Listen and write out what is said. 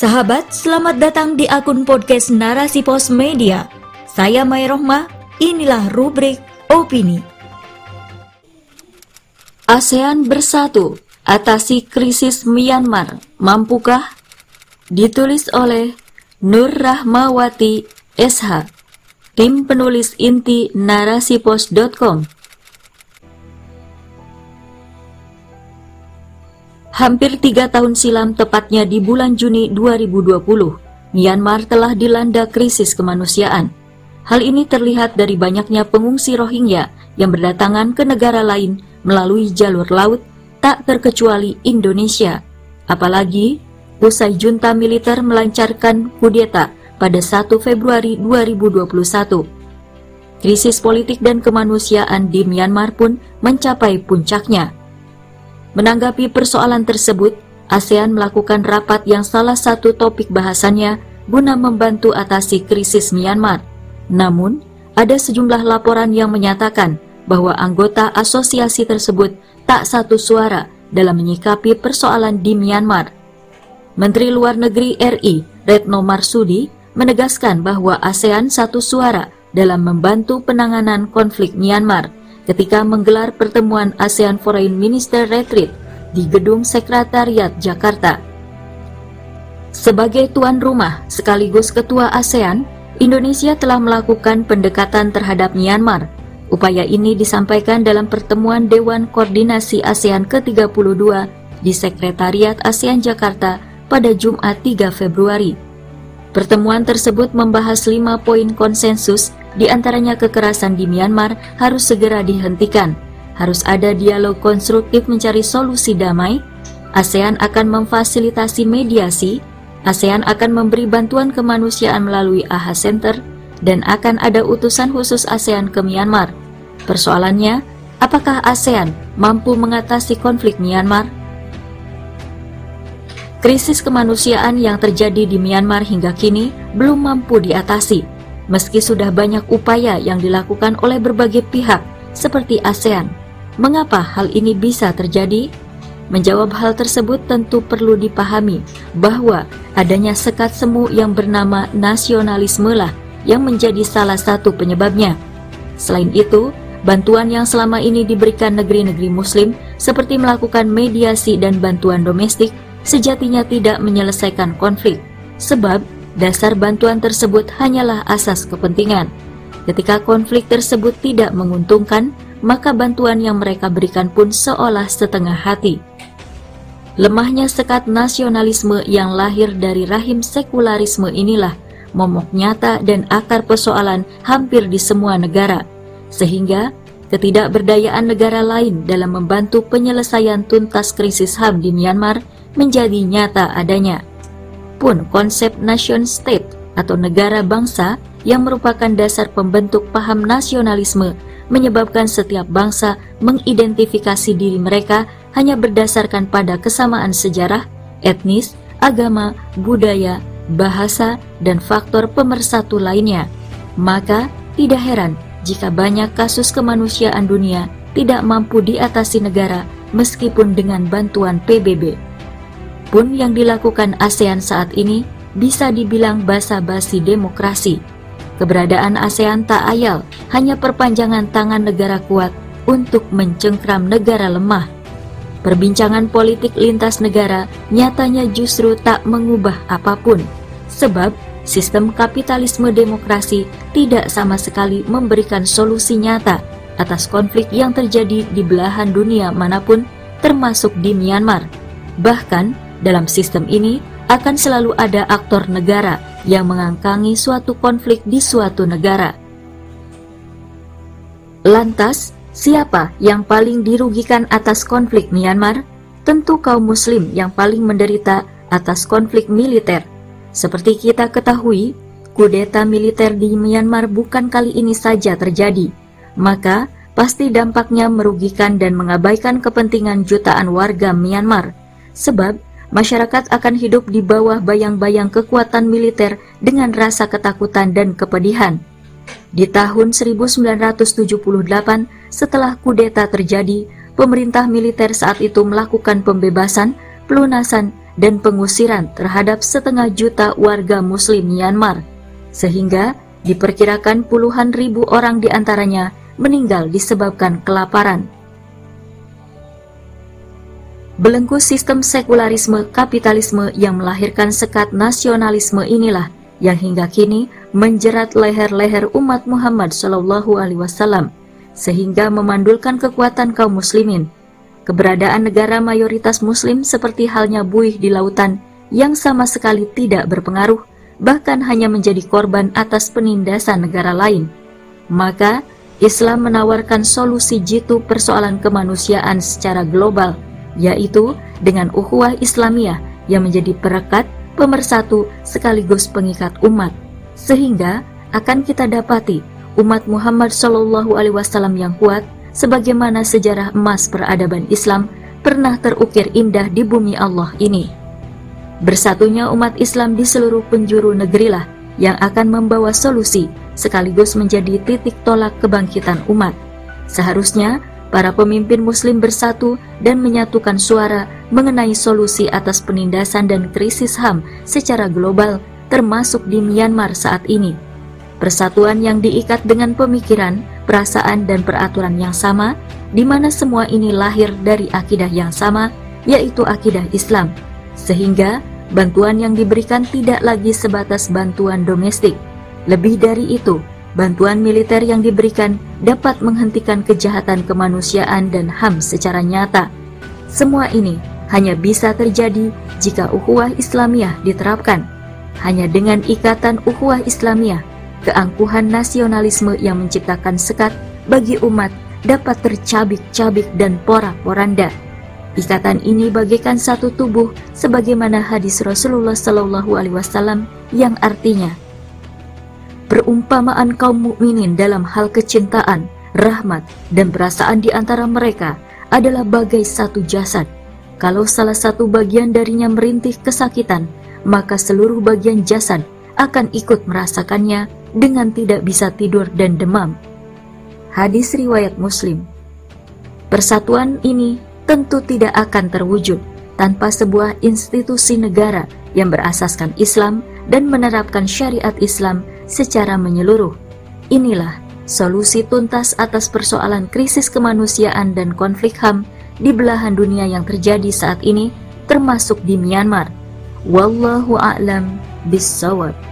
Sahabat, selamat datang di akun podcast Narasi Pos Media. Saya Mai Rohmah, inilah rubrik Opini. ASEAN bersatu, atasi krisis Myanmar, mampukah? Ditulis oleh Nur Rahmawati SH, tim penulis inti narasipos.com. Hampir tiga tahun silam, tepatnya di bulan Juni 2020, Myanmar telah dilanda krisis kemanusiaan. Hal ini terlihat dari banyaknya pengungsi Rohingya yang berdatangan ke negara lain melalui jalur laut, tak terkecuali Indonesia. Apalagi, usai junta militer melancarkan kudeta pada 1 Februari 2021. Krisis politik dan kemanusiaan di Myanmar pun mencapai puncaknya Menanggapi persoalan tersebut, ASEAN melakukan rapat yang salah satu topik bahasannya guna membantu atasi krisis Myanmar. Namun, ada sejumlah laporan yang menyatakan bahwa anggota asosiasi tersebut tak satu suara dalam menyikapi persoalan di Myanmar. Menteri Luar Negeri RI, Retno Marsudi, menegaskan bahwa ASEAN satu suara dalam membantu penanganan konflik Myanmar ketika menggelar pertemuan ASEAN Foreign Minister Retreat di Gedung Sekretariat Jakarta. Sebagai tuan rumah sekaligus ketua ASEAN, Indonesia telah melakukan pendekatan terhadap Myanmar. Upaya ini disampaikan dalam pertemuan Dewan Koordinasi ASEAN ke-32 di Sekretariat ASEAN Jakarta pada Jumat 3 Februari. Pertemuan tersebut membahas lima poin konsensus di antaranya kekerasan di Myanmar harus segera dihentikan. Harus ada dialog konstruktif mencari solusi damai. ASEAN akan memfasilitasi mediasi. ASEAN akan memberi bantuan kemanusiaan melalui AHA Center dan akan ada utusan khusus ASEAN ke Myanmar. Persoalannya, apakah ASEAN mampu mengatasi konflik Myanmar? Krisis kemanusiaan yang terjadi di Myanmar hingga kini belum mampu diatasi meski sudah banyak upaya yang dilakukan oleh berbagai pihak seperti ASEAN. Mengapa hal ini bisa terjadi? Menjawab hal tersebut tentu perlu dipahami bahwa adanya sekat semu yang bernama nasionalisme lah yang menjadi salah satu penyebabnya. Selain itu, bantuan yang selama ini diberikan negeri-negeri muslim seperti melakukan mediasi dan bantuan domestik sejatinya tidak menyelesaikan konflik. Sebab Dasar bantuan tersebut hanyalah asas kepentingan. Ketika konflik tersebut tidak menguntungkan, maka bantuan yang mereka berikan pun seolah setengah hati. Lemahnya sekat nasionalisme yang lahir dari rahim sekularisme inilah momok nyata dan akar persoalan hampir di semua negara, sehingga ketidakberdayaan negara lain dalam membantu penyelesaian tuntas krisis HAM di Myanmar menjadi nyata adanya pun konsep nation state atau negara bangsa yang merupakan dasar pembentuk paham nasionalisme menyebabkan setiap bangsa mengidentifikasi diri mereka hanya berdasarkan pada kesamaan sejarah, etnis, agama, budaya, bahasa, dan faktor pemersatu lainnya. Maka, tidak heran jika banyak kasus kemanusiaan dunia tidak mampu diatasi negara meskipun dengan bantuan PBB pun yang dilakukan ASEAN saat ini bisa dibilang basa-basi demokrasi. Keberadaan ASEAN tak ayal, hanya perpanjangan tangan negara kuat untuk mencengkram negara lemah. Perbincangan politik lintas negara nyatanya justru tak mengubah apa pun, sebab sistem kapitalisme demokrasi tidak sama sekali memberikan solusi nyata atas konflik yang terjadi di belahan dunia mana pun, termasuk di Myanmar. Bahkan, dalam sistem ini akan selalu ada aktor negara yang mengangkangi suatu konflik di suatu negara. Lantas, siapa yang paling dirugikan atas konflik Myanmar? Tentu kaum muslim yang paling menderita atas konflik militer. Seperti kita ketahui, kudeta militer di Myanmar bukan kali ini saja terjadi. Maka, pasti dampaknya merugikan dan mengabaikan kepentingan jutaan warga Myanmar. Sebab, masyarakat akan hidup di bawah bayang-bayang kekuatan militer dengan rasa ketakutan dan kepedihan. Di tahun 1978, setelah kudeta terjadi, pemerintah militer saat itu melakukan pembebasan, pelunasan, dan pengusiran terhadap setengah juta warga muslim Myanmar, sehingga diperkirakan puluhan ribu orang di antaranya meninggal disebabkan kelaparan. Belenggu sistem sekularisme kapitalisme yang melahirkan sekat nasionalisme inilah yang hingga kini menjerat leher-leher umat Muhammad Shallallahu Alaihi Wasallam sehingga memandulkan kekuatan kaum muslimin Keberadaan negara mayoritas muslim seperti halnya buih di lautan yang sama sekali tidak berpengaruh, bahkan hanya menjadi korban atas penindasan negara lain. Maka, Islam menawarkan solusi jitu persoalan kemanusiaan secara global, yaitu dengan ukhuwah Islamiyah yang menjadi perekat, pemersatu, sekaligus pengikat umat. Sehingga akan kita dapati umat Muhammad Shallallahu Alaihi Wasallam yang kuat sebagaimana sejarah emas peradaban Islam pernah terukir indah di bumi Allah ini. Bersatunya umat Islam di seluruh penjuru negerilah yang akan membawa solusi sekaligus menjadi titik tolak kebangkitan umat. Seharusnya para pemimpin muslim bersatu dan menyatukan suara mengenai solusi atas penindasan dan krisis HAM secara global termasuk di Myanmar saat ini. Persatuan yang diikat dengan pemikiran, perasaan dan peraturan yang sama, di mana semua ini lahir dari akidah yang sama, yaitu akidah Islam, sehingga bantuan yang diberikan tidak lagi sebatas bantuan domestik. Lebih dari itu, bantuan militer yang diberikan dapat menghentikan kejahatan kemanusiaan dan HAM secara nyata. Semua ini hanya bisa terjadi jika ukhuwah Islamiyah diterapkan. Hanya dengan ikatan ukhuwah Islamiyah keangkuhan nasionalisme yang menciptakan sekat bagi umat dapat tercabik-cabik dan porak-poranda. Ikatan ini bagaikan satu tubuh sebagaimana hadis Rasulullah Shallallahu alaihi wasallam yang artinya perumpamaan kaum mukminin dalam hal kecintaan, rahmat, dan perasaan di antara mereka adalah bagai satu jasad. Kalau salah satu bagian darinya merintih kesakitan, maka seluruh bagian jasad akan ikut merasakannya dengan tidak bisa tidur dan demam. Hadis riwayat Muslim. Persatuan ini tentu tidak akan terwujud tanpa sebuah institusi negara yang berasaskan Islam dan menerapkan syariat Islam secara menyeluruh. Inilah solusi tuntas atas persoalan krisis kemanusiaan dan konflik HAM di belahan dunia yang terjadi saat ini termasuk di Myanmar. Wallahu a'lam bissawab.